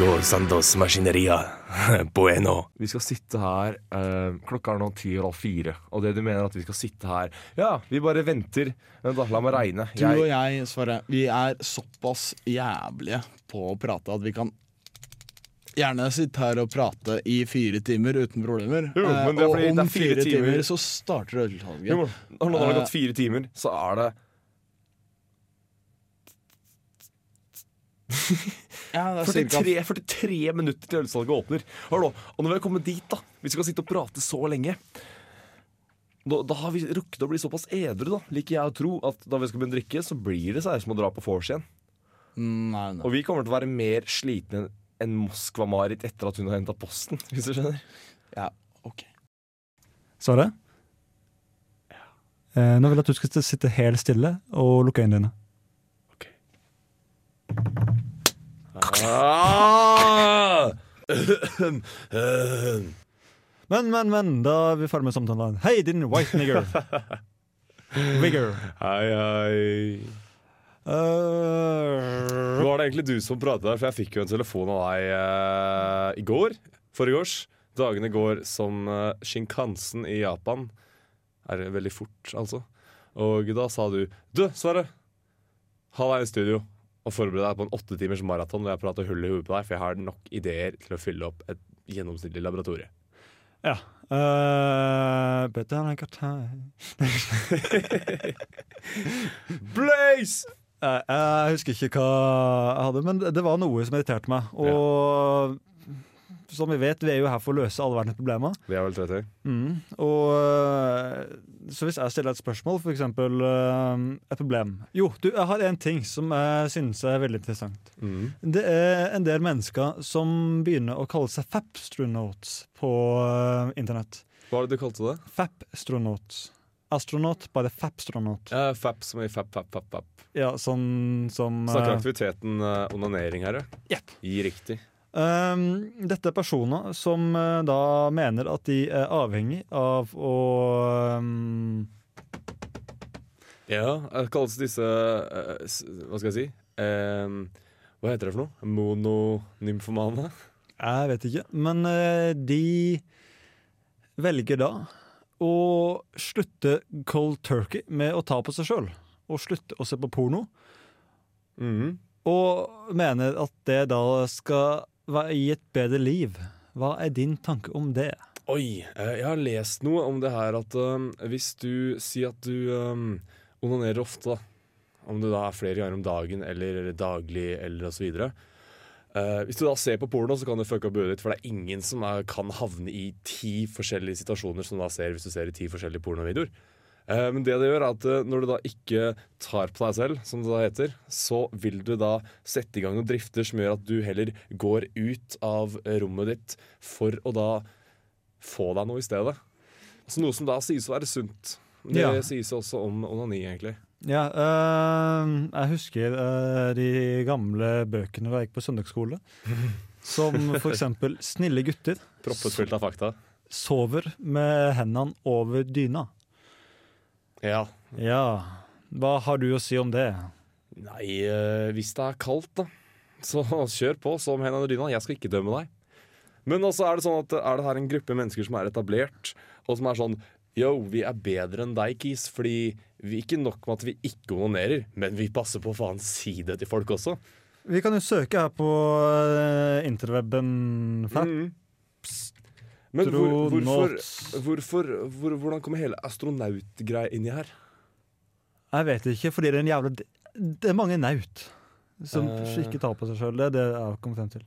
El Gringo Sandos Machineria. Bueno. Vi skal sitte her eh, Klokka er nå ti og halv fire. Og det du mener at vi skal sitte her Ja, vi bare venter. Men da, la meg regne. Du og jeg, Sverre, vi er såpass jævlige på å prate at vi kan gjerne sitte her og prate i fire timer uten problemer. Jo, men det er Eh, og om det er fire fire timer, timer. så starter ølsalget. Når det har gått fire timer, så er det Ja, det er 43, 43 minutter til ølsalget åpner. Hallo. Og når vi har kommet dit, da hvis Vi skal sitte og prate så lenge. Da, da har vi rukket å bli såpass edru, da liker jeg å tro, at da vi skal begynne å drikke, så blir det seg som å dra på vors igjen. Nei, nei. Og vi kommer til å være mer slitne enn Moskva-Marit etter at hun har henta posten. Hvis du skjønner Ja, ok. Sverre? Eh, nå vil jeg at du skal sitte helt stille og lukke øynene dine. Ah! Men, men, men, da er vi ferdig med samtalen. Hei, din white nigger. Wigger. Hei, hei. Uh, Nå var det egentlig du som pratet der, for jeg fikk jo en telefon av deg uh, i går. Forgårs. Dagene går som uh, Shinkansen i Japan. Er veldig fort, altså. Og da sa du Du, Sverre. Ha deg i studio og forbered deg på en åtte timers maraton hvor jeg prater hull i hodet på deg, for jeg har nok ideer til å fylle opp et gjennomsnittlig laboratorie. ja. Uh, but then I got time. Blaze! Uh, jeg husker ikke hva jeg hadde, men det var noe som irriterte meg. Og som vi vet, vi er jo her for å løse alle verdens problemer. Vi er vel 30? Mm. Og, øh, så hvis jeg stiller et spørsmål, eksempel øh, et problem Jo, du, jeg har en ting som jeg synes er veldig interessant. Mm. Det er en del mennesker som begynner å kalle seg fapstronauts på øh, internett. Hva var det du kalte det? Fapstronauts. Astronaut, bare fapstronaut. Ja, fap som i fap, fap, fap, fap. Ja, sånn som Snakker aktiviteten uh, onanering her, ja. Yep. Riktig. Um, dette er personer som eh, da mener at de er avhengig av å um, Ja, eh, kalles disse eh, Hva skal jeg si? Eh, hva heter det for noe? Mononymfomane? Jeg vet ikke. Men de velger da å slutte cold turkey med å ta på seg sjøl. Og slutte å se på porno. Mhm. Og mener at det da skal i et bedre liv. Hva er din tanke om det? Oi, eh, jeg har lest noe om det her at um, hvis du sier at du um, onanerer ofte, da, om det da er flere ganger om dagen eller daglig eller osv. Uh, hvis du da ser på porno, så kan du fucke opp hodet ditt, for det er ingen som er, kan havne i ti forskjellige situasjoner som du da ser hvis du ser i ti forskjellige pornovideoer. Eh, Men det det gjør er at eh, når du da ikke tar på deg selv, som det da heter, så vil du da sette i gang noen drifter som gjør at du heller går ut av eh, rommet ditt for å da få deg noe i stedet. Altså Noe som da sies å være sunt. Det Ja. sies også om onani, egentlig. Ja, øh, jeg husker øh, de gamle bøkene da jeg gikk på søndagsskole. Som for eksempel 'Snille gutter Proppet fullt av fakta. sover med hendene over dyna'. Ja. Ja, hva har du å si om det? Nei, eh, hvis det er kaldt, da, så kjør på som hendene under dyna. Jeg skal ikke dømme deg. Men også er det sånn at er det her en gruppe mennesker som er etablert, og som er sånn Yo, vi er bedre enn deg, Kis, fordi vi ikke nok med at vi ikke onanerer, men vi passer på å faen si det til folk også. Vi kan jo søke her på uh, interweben. Fap. Mm. Men hvor, hvorfor, hvorfor hvor, Hvordan kommer hele astronautgreia inni her? Jeg vet ikke, fordi det er en jævla Det er mange naut som uh. ikke tar på seg sjøl. Det er det jeg har kommet frem til.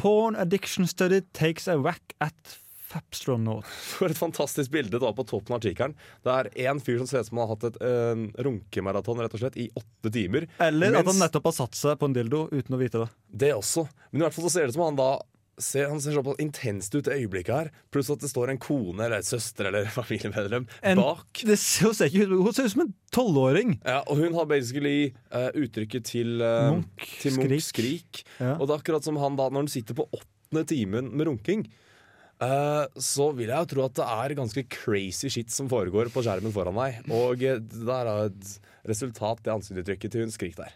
Porn addiction study takes a whack at Fapstronaut. For et fantastisk bilde da på toppen av artikkelen. Det er én fyr som ser ut som han har hatt et øh, runkemaraton rett og slett i åtte timer. Eller at han nettopp har satt seg på en dildo uten å vite det. Det også. Men i hvert fall så ser det ut som han da ser, han ser såpass intenst ut i øyeblikket her. Pluss at det står en kone eller et søster eller familiemedlem En- bak. Det ser, ser ikke ut Hun ser ut som en tolvåring. Ja, og hun har basically uh, uttrykket til, uh, Munch, til Munch skrik. skrik. Ja. Og det er akkurat som han da, når han sitter på åttende timen med runking, uh, så vil jeg jo tro at det er ganske crazy shit som foregår på skjermen foran deg. Og eh, det er et resultat, det ansiktsuttrykket til hun skrik der.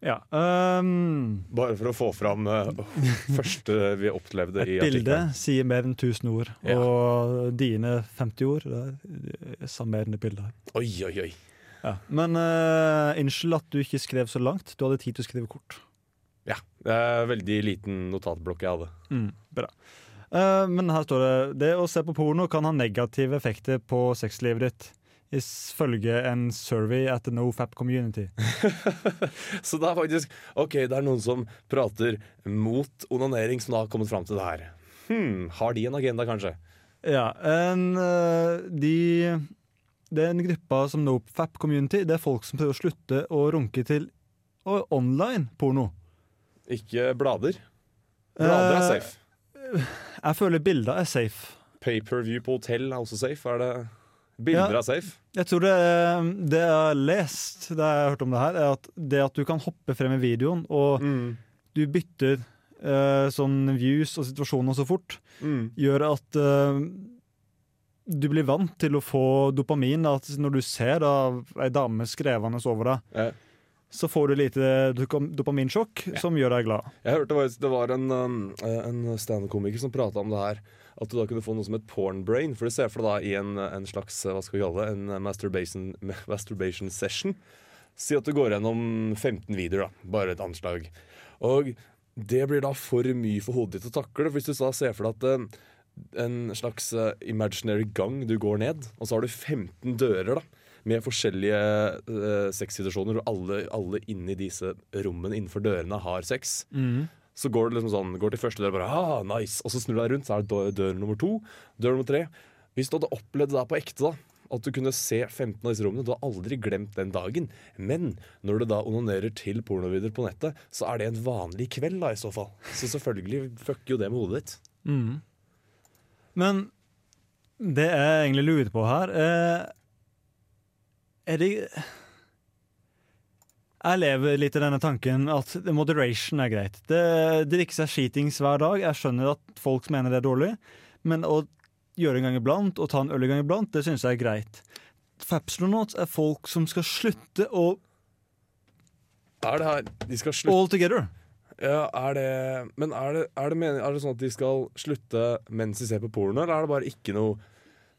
Ja. um, Bare for å få fram uh, første vi opplevde i et bilde artikkelen. sier mer enn 1000 ord, Ja. og dine 50 ord det sa mer enn det bildet. Oi, oi, oi. Ja. Men unnskyld at du ikke skrev så langt. Du hadde tid til å skrive kort. Ja. Det er veldig liten notatblokk jeg hadde. Bra. Uh, men her står det det å se på porno kan ha negative effekter på sexlivet ditt. Ifølge en survey at the NoFap community. Så det er faktisk OK, det er noen som prater mot onanering, som da har kommet fram til det her. Hmm, har de en agenda, kanskje? Ja, en, eh, de Det er en gruppe som NoFap community. Det er folk som prøver å slutte å runke til online porno. Ikke blader. Blader er Eh, safe. Jeg føler bilder er safe. Pay-per-view på hotell er også safe. Er det Bilder Ja. er safe. Jeg tror det, det jeg har lest, det jeg har hørt om det her, er at det at du kan hoppe frem i videoen, og Mm. du bytter uh, sånn views og situasjoner så fort, Mm. gjør at uh, du blir vant til å få dopamin. At når du ser da ei dame skrevende over deg, Ja. så får du lite dopaminsjokk dopaminsjokk som gjør deg glad. Jeg hørte det var en, um, eh, en standup-komiker som prata om det her. At du da kunne få noe som et porn brain. For du ser for deg da i en, en slags eh, hva skal vi kalle det, en eh, masturbation, masturbation session. Si at du går gjennom 15 videoer, da. Bare et anslag. Og det blir da for mye for hodet ditt å takle. Hvis du da ser for deg at eh, en slags imaginary gang du går ned, og så har du 15 dører da, med forskjellige uh, sexsituasjoner, og alle, alle inni disse rommene innenfor dørene har sex. Så går det liksom sånn, går til første dør, bare ah, nice, og så snur du deg rundt, så er det dør, dør nummer to, dør nummer tre. Hvis du hadde opplevd det der på ekte, da, at du kunne se 15 av disse rommene, du har aldri glemt den dagen. Men når du da onanerer til pornovideoer på nettet, så er det en vanlig kveld, da, i så fall. Så selvfølgelig fucker jo det med hodet ditt. Men det jeg egentlig lurer på her, er Er det Jeg lever litt i denne tanken at moderation er greit. Det drikker seg skitings hver dag. Jeg skjønner at folk mener det er dårlig, men å gjøre en gang iblant og ta en øl en gang iblant, det syns jeg er greit. Fapstronauts er folk som skal slutte å Er det her De skal slutte all together. ja, er det, Men er det, er, det meningen, er det sånn at de skal slutte mens de ser på porno, eller er det bare ikke noe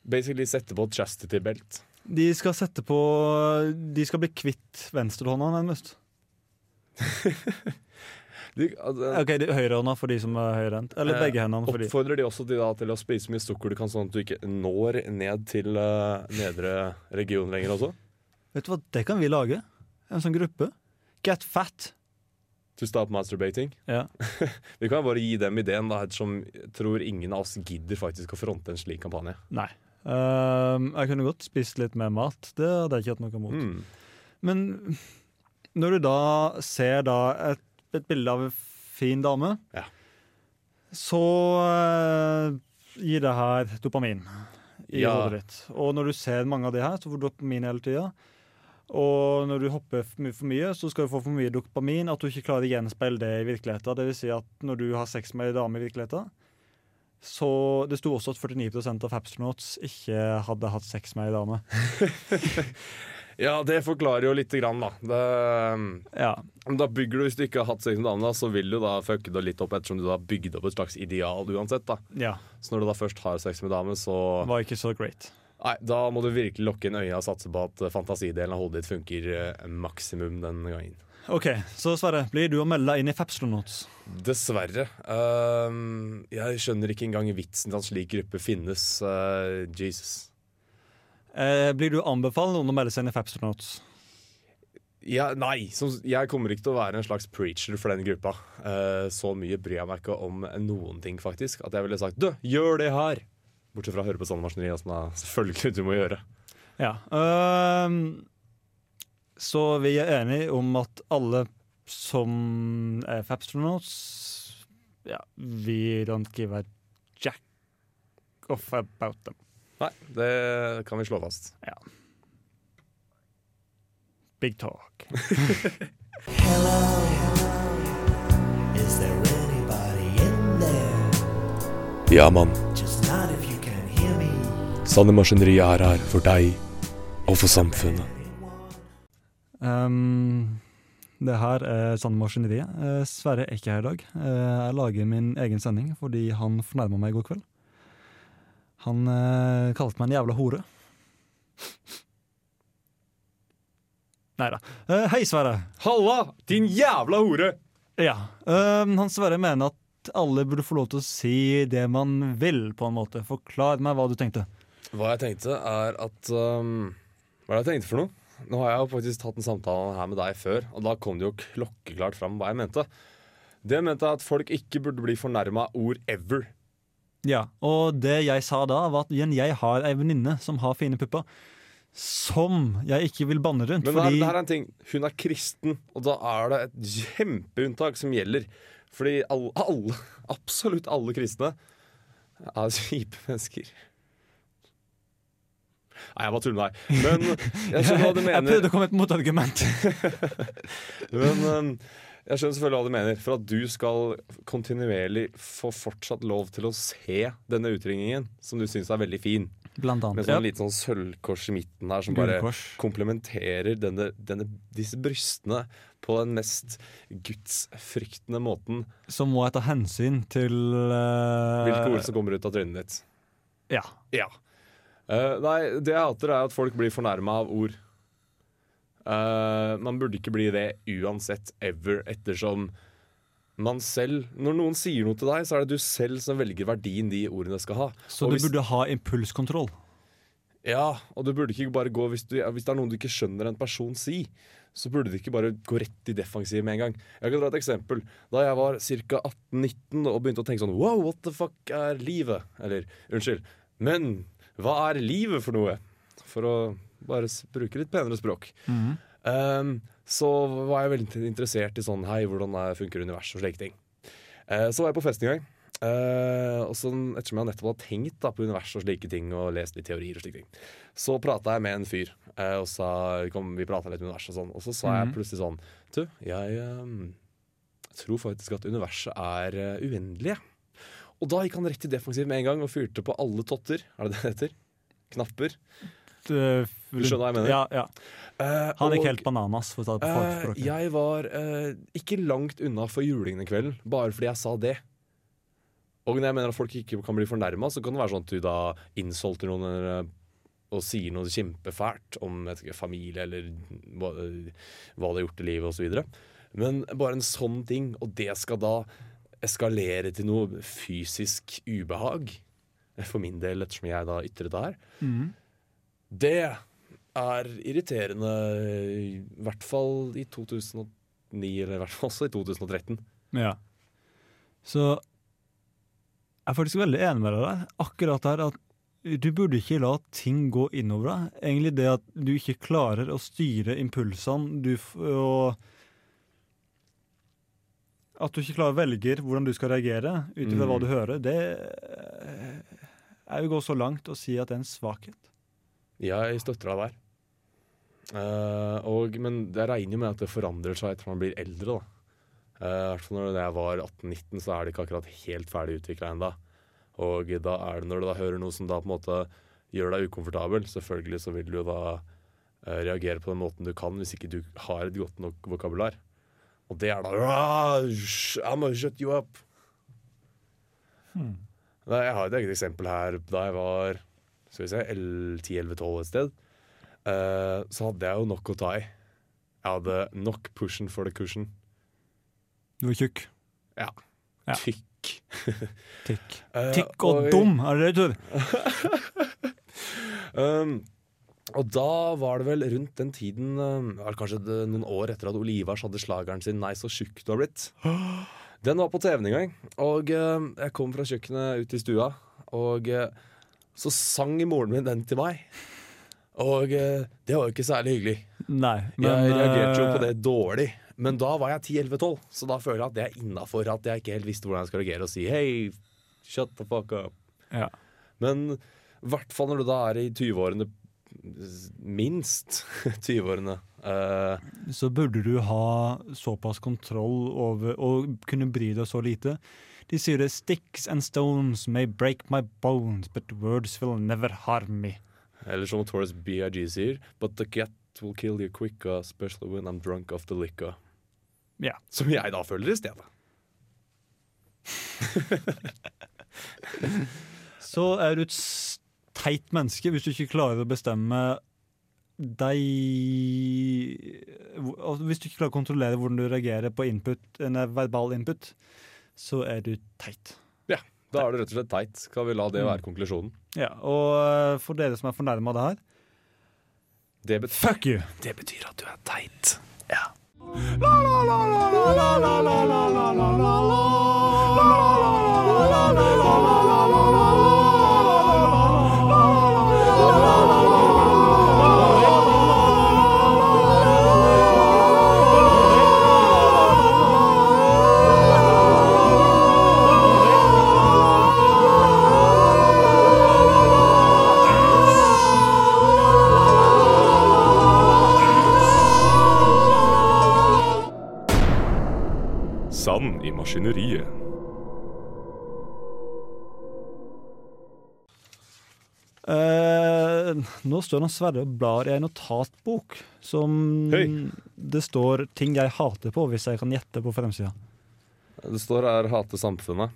Basically sette på et chastity-belt? De skal sette på De skal bli kvitt venstrehånda, nærmest. De, altså, Ok, de- Høyrehånda for de som er høyrehendt. Eller Eh, begge hendene for de. Oppfordrer de også til, da, til å spise så mye sukker du kan, sånn at du ikke når ned til uh, nedre region lenger også? Vet du hva, det kan vi lage. En sånn gruppe. Get fat. To stop masturbating. Ja. Vi kan bare gi dem ideen, da, ettersom jeg tror ingen av oss gidder faktisk å fronte en slik kampanje. Nei. Ehm, jeg kunne godt spist litt mer mat. Det hadde jeg ikke hatt noe imot. Mm. Men når du da ser da et, et bilde av en fin dame, Ja. så uh, gir det her dopamin i Ja. hodet ditt. Og når du ser mange av de her, så får du dopamin hele tida. Og når du hopper for mye, for mye, så skal du få for mye dopamin at du ikke klarer å gjenspeile det i virkeligheten. Det vil si at når du har sex med ei dame i virkeligheten, så Det sto også at 49% av Fapstronauts ikke hadde hatt sex med ei dame. Ja, det forklarer jo lite grann, da. Det, Ja, da bygger du, Hvis du ikke har hatt sex med dame, så vil du da fucke det litt opp ettersom du har bygd opp et slags ideal uansett. da. ja. Så når du da først har sex med dame, så Var ikke så great. Nei, Da må du virkelig lokke inn øya og satse på at eh, fantasidelen av hodet ditt funker eh, maksimum den gangen. OK, så Sverre, blir du å melde inn i Fapstronauts? Dessverre. Ehm, jeg skjønner ikke engang vitsen til at slik gruppe finnes. Uh, Jesus. Uh, blir du anbefalt noen å melde seg inn i Fapstronauts? Ja, nei, som, jeg kommer ikke til å være en slags preacher for den gruppa. Eh, så mye bryr jeg meg ikke om noen ting, faktisk. At jeg ville sagt 'du, gjør det her'. Bortsett fra å høre på sånne maskinerier, som da selvfølgelig du må gjøre. Ja. ehm, så vi er enige om at alle som er Fabstronauts ja, we don't give a jack off about them. Nei, det kan vi slå fast. Ja. Big talk. Hello Is there anybody in there? Ja, mann. Just not if you can hear me. Sanne Maskineriet er her for deg og for samfunnet. Um, det her er Sanne Maskineriet. Eh, Sverre er ikke her i dag. Uh, jeg lager min egen sending fordi han fornærma meg i går kveld. Han uh, kalte meg en jævla hore. Nei da. Eh, hei, Sverre. Halla, din jævla hore! Ja. Um, han Sverre mener at alle burde få lov til å si det man vil, på en måte. Forklar meg hva du tenkte. Hva jeg tenkte, er at um, Hva er det jeg tenkte for noe? Nå har jeg jo faktisk tatt en samtale her med deg før, og da kom det jo klokkeklart fram hva jeg mente. Det jeg mente at folk ikke burde bli fornærma av ord ever. Ja, Og det jeg sa da, var at igjen, jeg har ei venninne som har fine pupper. Som jeg ikke vil banne rundt. Men fordi det her er en ting. Hun er kristen, og da er det et kjempeunntak som gjelder. Fordi alle, alle absolutt alle kristne er kjipe mennesker. Nei, jeg bare tuller med deg. Men jeg skjønner hva du Jeg prøvde å komme med et motargument. Men um, jeg skjønner selvfølgelig hva du mener. For at du skal kontinuerlig få fortsatt lov til å se denne utringningen, som du syns er veldig fin. Blant annet. Med sånn ja. liten sånn sølvkors i midten her som bare komplementerer denne, denne, disse brystene på den mest gudsfryktende måten. Så må jeg ta hensyn til uh... Hvilke ord som kommer ut av trynet ditt. Ja. Ja. Eh, nei, det jeg hater, er at folk blir fornærma av ord. Uh, man burde ikke bli det uansett, ever, ettersom man selv Når noen sier noe til deg, så er det du selv som velger verdien de ordene skal ha. Så Og du hvis- burde ha impulskontroll. Ja, og du burde ikke bare gå hvis, du, hvis det er noe du ikke skjønner en person si, så burde du ikke bare gå rett i defensiv med en gang. Jeg kan dra et eksempel. Da jeg var ca. 18-19 og begynte å tenke sånn Wow, what the fuck er livet? Eller unnskyld, men hva er livet for noe? For å bare bruke litt penere språk. Um, så var jeg veldig interessert i sånn Hei, hvordan er, funker universet og slike ting. Uh, så var jeg på fest en gang. Uh, og så, ettersom jeg nettopp hadde tenkt da, på universet og slike ting, og lest litt teorier og slike ting, så prata jeg med en fyr. uh, og sa, kom, vi prata litt om universet og sånn. Og så sa jeg plutselig sånn Du, jeg um, tror faktisk at universet er uendelig. Jeg». Og da gikk han rett i defensiv med en gang og fyrte på alle totter. Er det det det heter? Knapper. Du, skjønner hva jeg mener? Ja, ja. Eh, Han gikk helt bananas, for å ta det på Eh, jeg var uh, ikke langt unna for julingen den kvelden, bare fordi jeg sa det. Og når jeg mener at folk ikke kan bli fornærma, så kan det være sånn at du da insulter noen eller, og sier noe kjempefælt om vet ikke, familie eller hva, hva de har gjort i livet osv. Men bare en sånn ting, og det skal da eskalere til noe fysisk ubehag, for min del ettersom jeg da ytret det her, det er irriterende, i hvert fall i 2009, eller i hvert fall også i 2013. Ja. Så jeg er faktisk veldig enig med deg. Akkurat der at du burde ikke la ting gå innover deg. Egentlig det at du ikke klarer å styre impulsene du og At du ikke klarer å velge hvordan du skal reagere ut ifra hva du hører, det eh, er jo gå så langt å si at det er en svakhet. Ja, Jeg støtter deg der. Uh, og, men jeg regner med at det forandrer seg etter man blir eldre. da. uh, fall når jeg var 18-19, så er det ikke akkurat helt ferdig utvikla ennå. Og da er det når du da hører noe som da på en måte gjør deg ukomfortabel, selvfølgelig så vil du da uh, reagere på den måten du kan hvis ikke du har et godt nok vokabular. Og det er da «Ah, I'm gonna shut you up. Nei, Jeg har et eget eksempel her. Da jeg var skal vi se, 10-11-12 et sted, eh, så hadde jeg jo nok å ta i. Jeg hadde nok pushen for the cushion. Du var tjukk. Ja. Ja. Tykk. Tikk. Tykk Tikk og dum, er det det du tror? Um, og da var det vel rundt den tiden, var det kanskje noen år etter at Olivas hadde slageren sin 'Nei, så tjukk du har blitt'. Den var på TV-en en gang, og um, jeg kom fra kjøkkenet ut i stua, og uh, så sang moren min den til meg. Og det var jo ikke særlig hyggelig. Nei, men jeg reagerte jo eh, på det dårlig. Men da var jeg 10-11-12, så da føler jeg at det er innafor at jeg ikke helt visste hvordan jeg skal reagere og si hei, shut the fuck up. Ja. Men i hvert fall når du da er i 20-årene, minst 20-årene Uh, Så burde du ha såpass kontroll over og kunne bry deg så lite. De sier det 'sticks and stones may break my bones, but words will never harm me'. Eller som Taurus BIG sier But the cat will kill you quicker, especially when I'm drunk off the liquor. Ja. Som jeg da føler i stedet. Så er du et teit menneske hvis du ikke klarer å bestemme deg altså Hvis du ikke klarer å kontrollere hvordan du reagerer på input, en verbal input, så er du teit. Ja, da er du rett og slett teit. Skal vi la det Mm. være konklusjonen? Ja, Og eh, for dere som er fornærma av det her Det, betyr, Fuck you! det betyr at du er teit. Ja. Sand i maskineriet. Eh, nå står han Sverre og blar i en notatbok som Hei. det står ting jeg hater på, hvis jeg kan gjette på fremsida. Det står her 'hate samfunnet'.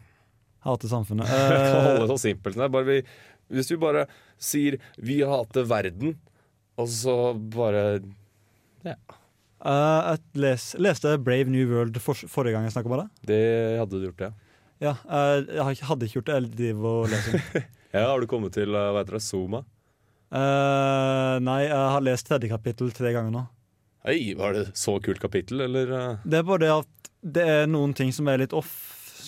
Hate samfunnet. Eh, kan holde så simpelt. Vi, hvis vi bare sier 'vi hater verden', og så bare eh, jeg les, leste Brave New World for, forrige gang jeg snakka om det. Det hadde du gjort, ja. Ja, uh, jeg hadde ikke gjort det. Jeg driver og leser. Ja, Har du kommet til eh, hva heter det, Zuma? Uh, nei, jeg har lest tredje kapittel tre ganger nå. Hei, var det så kult kapittel, eller? Det er bare det at det er noen ting som er litt off.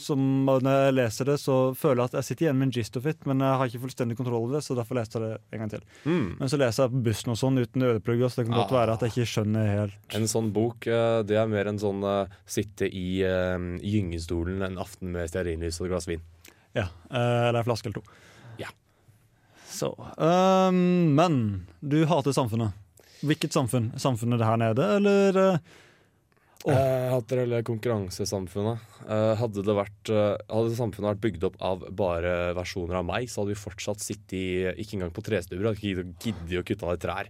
Som Når jeg leser det, så føler jeg at jeg sitter igjen med en gist of it, men jeg har ikke fullstendig kontroll over det, så derfor leste jeg det en gang til. Mm. Men så leser jeg på bussen og sånn uten øreplugger, så det kan godt Ah. være at jeg ikke skjønner helt En sånn bok, eh, det er mer en sånn eh, sitte i uh, gyngestolen en aften med stearinlys og et glass vin. Ja, eller en flaske eller to. Ja. Så um, Men du hater samfunnet. Hvilket samfunn? Samfunnet her nede, eller eh, Åh. Eh, hater hele konkurransesamfunnet. Eh, hadde, det vært, eh, hadde samfunnet vært bygd opp av bare versjoner av meg, så hadde vi fortsatt sittet i Ikke engang på trestuer. Hadde ikke giddet å kutte av trær.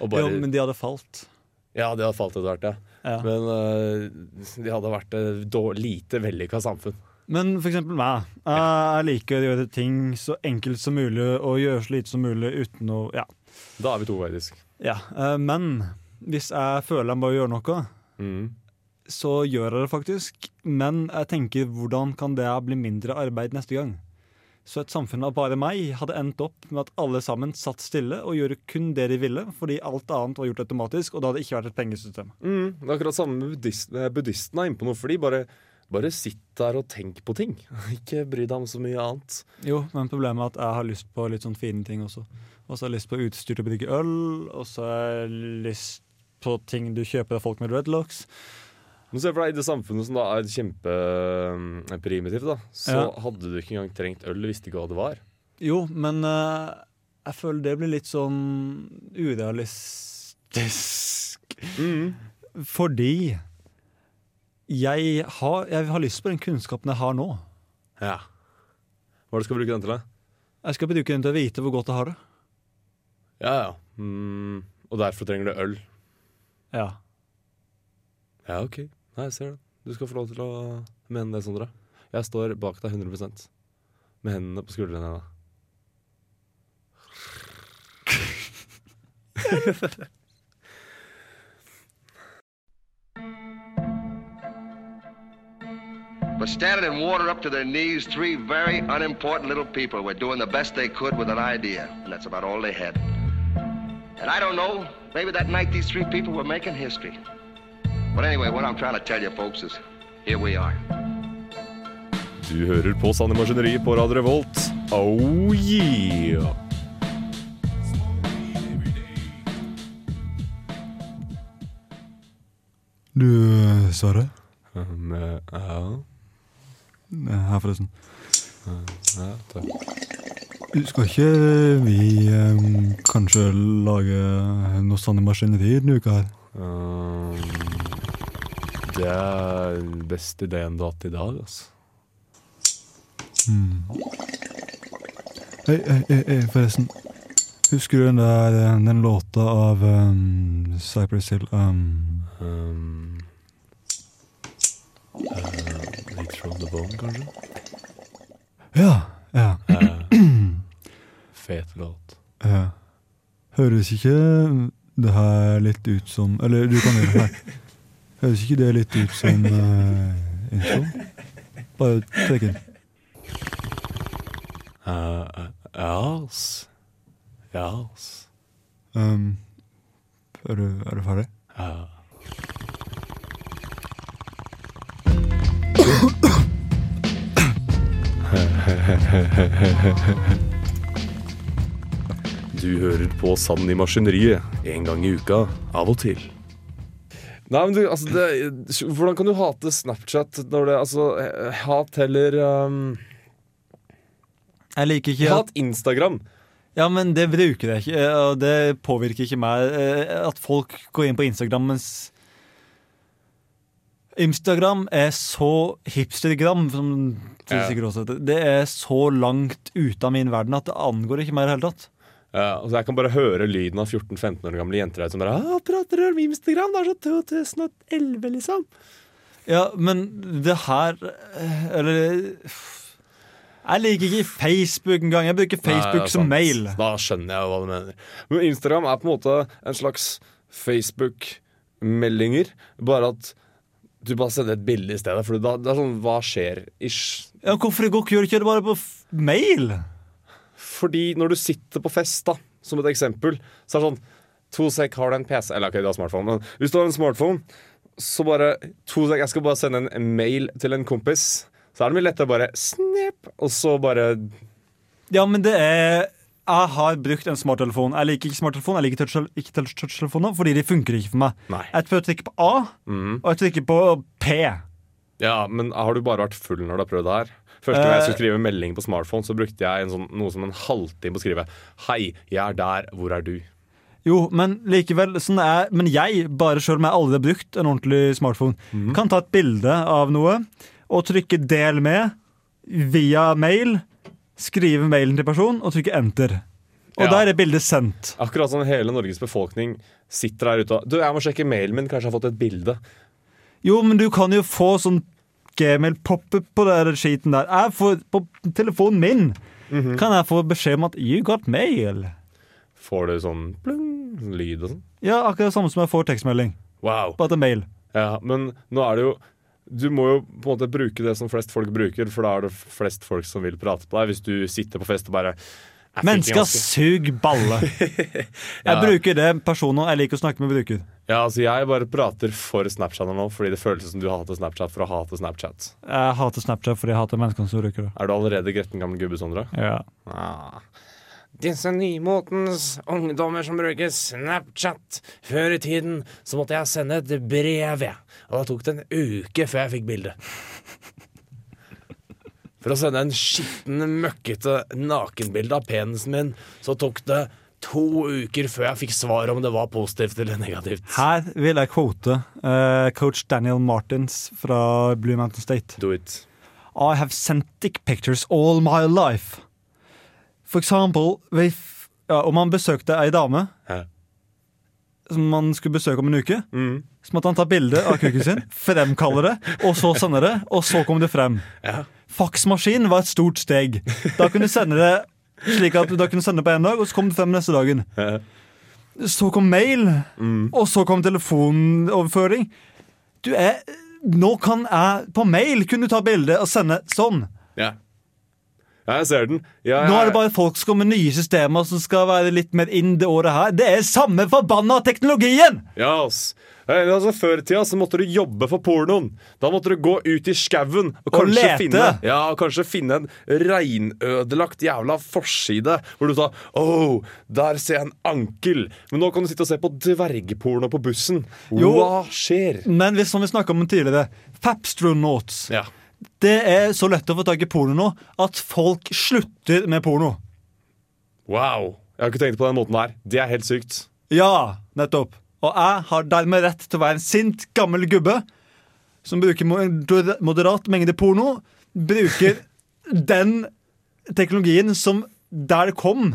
Bare, Jo, men de hadde falt. Ja, de hadde falt etter hvert, ja. Ja. Men eh, de hadde vært et lite vellykka samfunn. Men for eksempel meg. Jeg liker å gjøre ting så enkelt som mulig og gjøre så lite som mulig uten å Ja. Da er vi to, faktisk. ja. eh, Men hvis jeg føler jeg må gjøre noe, Mm. Så gjør jeg det faktisk. Men jeg tenker hvordan kan det bli mindre arbeid neste gang? Så et samfunn av bare meg hadde endt opp med at alle sammen satt stille og gjorde kun det de ville, fordi alt annet var gjort automatisk, og det hadde ikke vært et pengesystem. Mm, det er akkurat samme med buddhist, buddhistene er inne på noe, for de bare, bare sitt der og tenk på ting. Ikke bry deg om så mye annet. Jo, men problemet er at jeg har lyst på litt sånn fine ting også. Og så har jeg lyst på utstyr til å brygge øl, og så har jeg lyst på ting du kjøper av folk med dreadlocks. Men se for deg, I det samfunnet som da er kjempeprimitivt, da, så Ja. hadde du ikke engang trengt øl, du visste ikke hva det var. Jo, men uh, jeg føler det blir litt sånn urealistisk. Mm. Fordi jeg har, jeg har lyst på den kunnskapen jeg har nå. Ja. Hva er det du skal bruke den til? da? Jeg skal bruke den til å vite hvor godt jeg har det. Ja, ja. Mm. Og derfor trenger du øl. Ja. Ja, OK. Nei, jeg ser det. Du skal få lov til å mene det, Sondre. Jeg står bak deg 100 med hendene på skuldrene dine. But standing in water up to their knees, three very unimportant little people were doing the best they could with an idea, and that's about all they had. And I don't know, maybe that night these three people were making history. But anyway, what I'm trying to tell you folks is, here we are. Du hører på Sanne Maskineri på Radio Revolt. Oh yeah! Du, Sverre? Um, eh, ja. Her, forresten. ja, takk. Skal ikke vi um, kanskje lage noe i maskineri denne uka her? Um, det er den beste ideen du har hatt i dag, altså. Hei, hei, hei, hei, forresten. Husker du den der eh, den låta av um, Cypress Hill um, Um, uh, Late from the Bone, kanskje? Ja, ja. Uh, fet låt. ja. Høres ikke det her litt ut som Eller du kan gjøre det her. Høres ikke det litt ut som uh, intro? Bare trekk inn. Uh, eh, ja, ass. Ja, ass. Um, er, du, er du ferdig? Ja. Du hører på Sand i maskineriet en gang i uka, av og til. Nei, men du, altså det, Hvordan kan du hate Snapchat når det Altså, hat heller um, Jeg liker ikke Hat Instagram. Ja, men det bruker jeg ikke. Og det påvirker ikke meg. eh, At folk går inn på Instagram mens Instagram er så hipstergram, som du sikkert også heter. Det er så langt ute av min verden at det angår ikke meg i det hele tatt. Ja, altså jeg kan bare høre lyden av 14-15 år gamle jenter der som bare «Ah, 'Prater om Instagram? Det er så 2011, liksom'. Ja, men det her eh, Eller Jeg liker ikke Facebook engang. Jeg bruker Facebook Nei, som mail. Da skjønner jeg hva du mener. Men Instagram er på en måte en slags Facebook-meldinger, bare at du bare sender et bilde i stedet. For da, det er sånn Hva skjer? Ish. Ja, hvorfor det går ikke gjør ikke det bare på mail? Fordi når du sitter på fest, da, som et eksempel, så er det sånn To sek, har du en PC? Eller ok, du har smartphone, men hvis du har en smartphone, så bare To sek, jeg skal bare sende en mail til en kompis. Så er det mye lettere å bare snap, og så bare Ja, men det er Jeg har brukt en smarttelefon. Jeg liker ikke smarttelefon, jeg liker touch- ikke touch- touchtelefoner fordi de funker ikke for meg. Nei. Jeg prøver å trykke på A, mm. og jeg trykker på P. Ja, men har du bare vært full når du har prøvd det her? Første gang jeg Eh. skulle skrive melding på smartphone, så brukte jeg en sånn, noe som en halvtime på å skrive 'Hei, jeg er der. Hvor er du?' Jo, men likevel sånn er, Men jeg, bare sjøl om jeg aldri har brukt en ordentlig smartphone, mm. kan ta et bilde av noe og trykke 'del med' via mail, skrive mailen til personen og trykke 'enter'. Og Ja. der er bildet sendt. Akkurat som hele Norges befolkning sitter der ute og 'Du, jeg må sjekke mailen min. Kanskje jeg har fått et bilde?' Jo, men du kan jo få sånn gmail pop-up på den skiten der. Jeg får, på telefonen min Mhm. kan jeg få beskjed om at 'you got mail'. Får du sånn plung, sånn lyd og sånn? Ja, akkurat det samme som jeg får tekstmelding. Wow. Bare til mail. Ja, men nå er det jo Du må jo på en måte bruke det som flest folk bruker, for da er det flest folk som vil prate på deg. Hvis du sitter på fest og bare «Jeg fikk en Mennesker ganske-» sug balle. Jeg Ja. bruker det personer jeg liker å snakke med bruker. Ja, altså Jeg bare prater for Snapchat nå, fordi det føles som du hater Snapchat for å hate Snapchat. Jeg hater Snapchat fordi jeg hater menneskene som bruker det. Er du allerede gretten gammel gubbe, Sondre? Ja. Ah. Disse nymotens ungdommer som bruker Snapchat. Før i tiden så måtte jeg sende et brev, jeg. Og da tok det en uke før jeg fikk bildet. For å sende en skitten, møkkete nakenbilde av penisen min, så tok det to uker før jeg fikk svar om det var positivt eller negativt. Her vil jeg quote uh, coach Daniel Martins fra Blue Mountain State. Do it. I have sent dick pictures all my life. For eksempel ja, om han besøkte ei dame Hæ? som man skulle besøke om en uke, Mm. så måtte han ta bilde av kuken sin, fremkalle det, og så sende det, og så kom det frem. Ja. Faksmaskin var et stort steg. Da kunne du sende det slik at du da kunne sende det på en dag, og så kom det frem neste dagen. Så kom mail, Mm. og så kom telefonoverføring. Du er Nå kan jeg på mail kunne ta bilde og sende sånn. Ja. Jeg ser den. Jeg, Nå er det bare folk som kommer med nye systemer som skal være litt mer inn det året her. Det er samme forbanna teknologien! Ja, ass. Eh, Altså, Før i tida så måtte du jobbe for pornoen. Da måtte du gå ut i skauen og Og lete. finne, ja, kanskje finne en reinødelagt jævla forside. Hvor du sa 'Å, der ser jeg en ankel'. Men nå kan du sitte og se på dvergporno på bussen. Jo. Hva skjer? Men hvis, som vi snakka om tidligere, Fapstronauts. Ja. Det er så lett å få tak i porno nå at folk slutter med porno. Wow. Jeg har ikke tenkt på den måten her. Det er helt sykt. Ja, nettopp. Og jeg har dermed rett til å være en sint, gammel gubbe som bruker moderat mengde porno. Bruker den teknologien som der kom,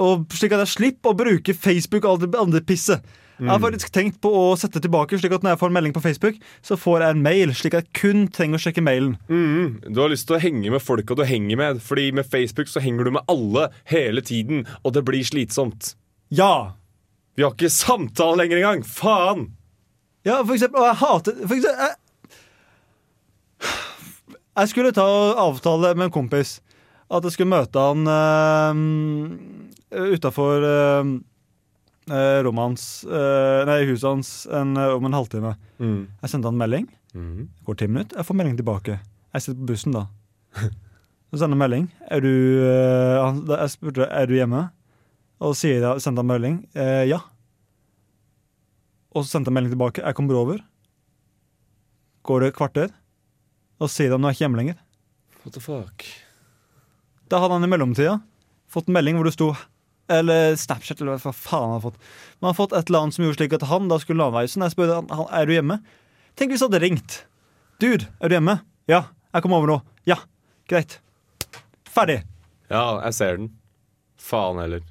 og slik at jeg slipper å bruke Facebook og alt det andre pisset. Jeg har faktisk tenkt på å sette tilbake, slik at når jeg får en melding på Facebook, så får jeg en mail, slik at jeg kun trenger å sjekke mailen. Du har lyst til å henge med folka du henger med, Fordi med Facebook så henger du med alle hele tiden, og det blir slitsomt. Ja! Vi har ikke samtale lenger engang! Faen! Ja, for eksempel, og jeg hater for eksempel, jeg, jeg skulle ta og avtale med en kompis at jeg skulle møte han uh, utafor rommet hans eh, Nei, huset hans en, eh, om en halvtime. Mm. Jeg sendte han melding. Mm. Går ti minutter. Jeg får melding tilbake. Jeg sitter på bussen da. Så sender han melding. Er du eh, han, Jeg spurte er du hjemme. Og sier sendte han melding. Eh, ja. Og så sendte han melding tilbake. Jeg kommer over. Går det et kvarter, og sier han nå er ikke hjemme lenger. What the fuck? Da hadde han i mellomtida fått en melding hvor det sto Eller Snapchat, eller hva faen han har fått. Men han har fått et eller annet som gjorde slik at han da skulle landveisen. Jeg spurte han, han er du hjemme. Tenk hvis jeg hadde ringt. Dude, er du hjemme? Ja. Jeg kommer over nå. Ja. Greit. Ferdig. Ja, jeg ser den. Faen heller.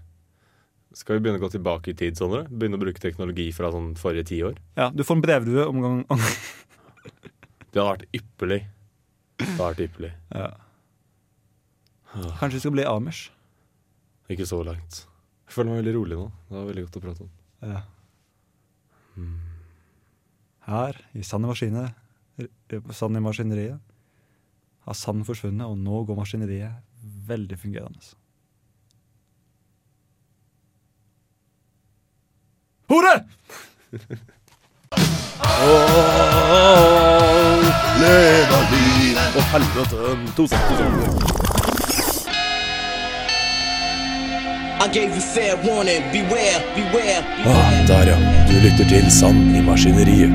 Skal vi begynne å gå tilbake i tid, Sondre? Begynne å bruke teknologi fra sånn forrige tiår? Ja, Du får en brevdue om gang. Det hadde vært ypperlig. Det hadde vært ypperlig. Kanskje vi skal bli Amish. Ikke så langt. Jeg føler meg veldig rolig nå. Det var veldig godt å prate om. Ja. Her, i Sand i maskiner, Sand i maskineriet, har sand forsvunnet, og nå går maskineriet veldig fungerende. Hore! Å, helvete! To sekunder. Ah, beware. der, ja. Du lytter til Sand i maskineriet.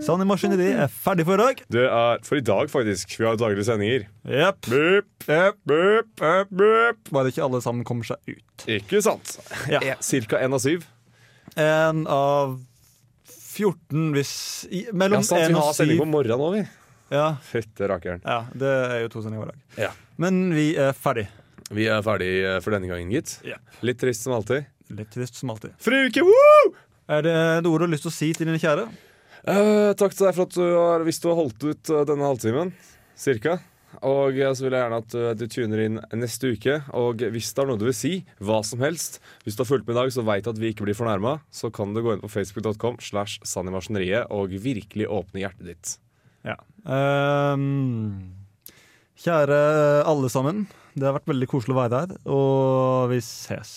Sand i maskineriet er ferdig for i dag. Det er for i dag, faktisk. Vi har daglige sendinger. Yep. Bup, yep. bup, bup, bup. Bare ikke alle sammen kommer seg ut. Ikke sant? Ja. Eh, Cirka én av syv. En av 14 hvis i, Ja, og sant, vi har sending på morgenen nå, vi. Ja, Fytte rakkeren. ja, det er jo to sendinger hver dag. Ja. Men vi er ferdig. Vi er ferdig eh, for denne gangen, gitt. Ja. Litt trist som alltid. Litt trist som alltid. Fruke, uke, woo! Er det noe du har lyst til å si til dine kjære? Uh, takk til deg for at du har, hvis du har holdt ut eh, denne halvtimen, cirka. Og eh, så vil jeg gjerne at eh, du tuner inn neste uke. Og hvis det er noe du vil si, hva som helst Hvis du har fulgt med i dag, så veit at vi ikke blir fornærma, så kan du gå inn på facebook.com slash sannimaskineriet og virkelig åpne hjertet ditt. Ja. Um, kjære alle sammen. Det har vært veldig koselig å være her, og vi ses.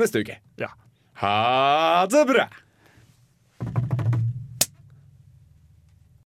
Neste uke. Ja. Ha det bra!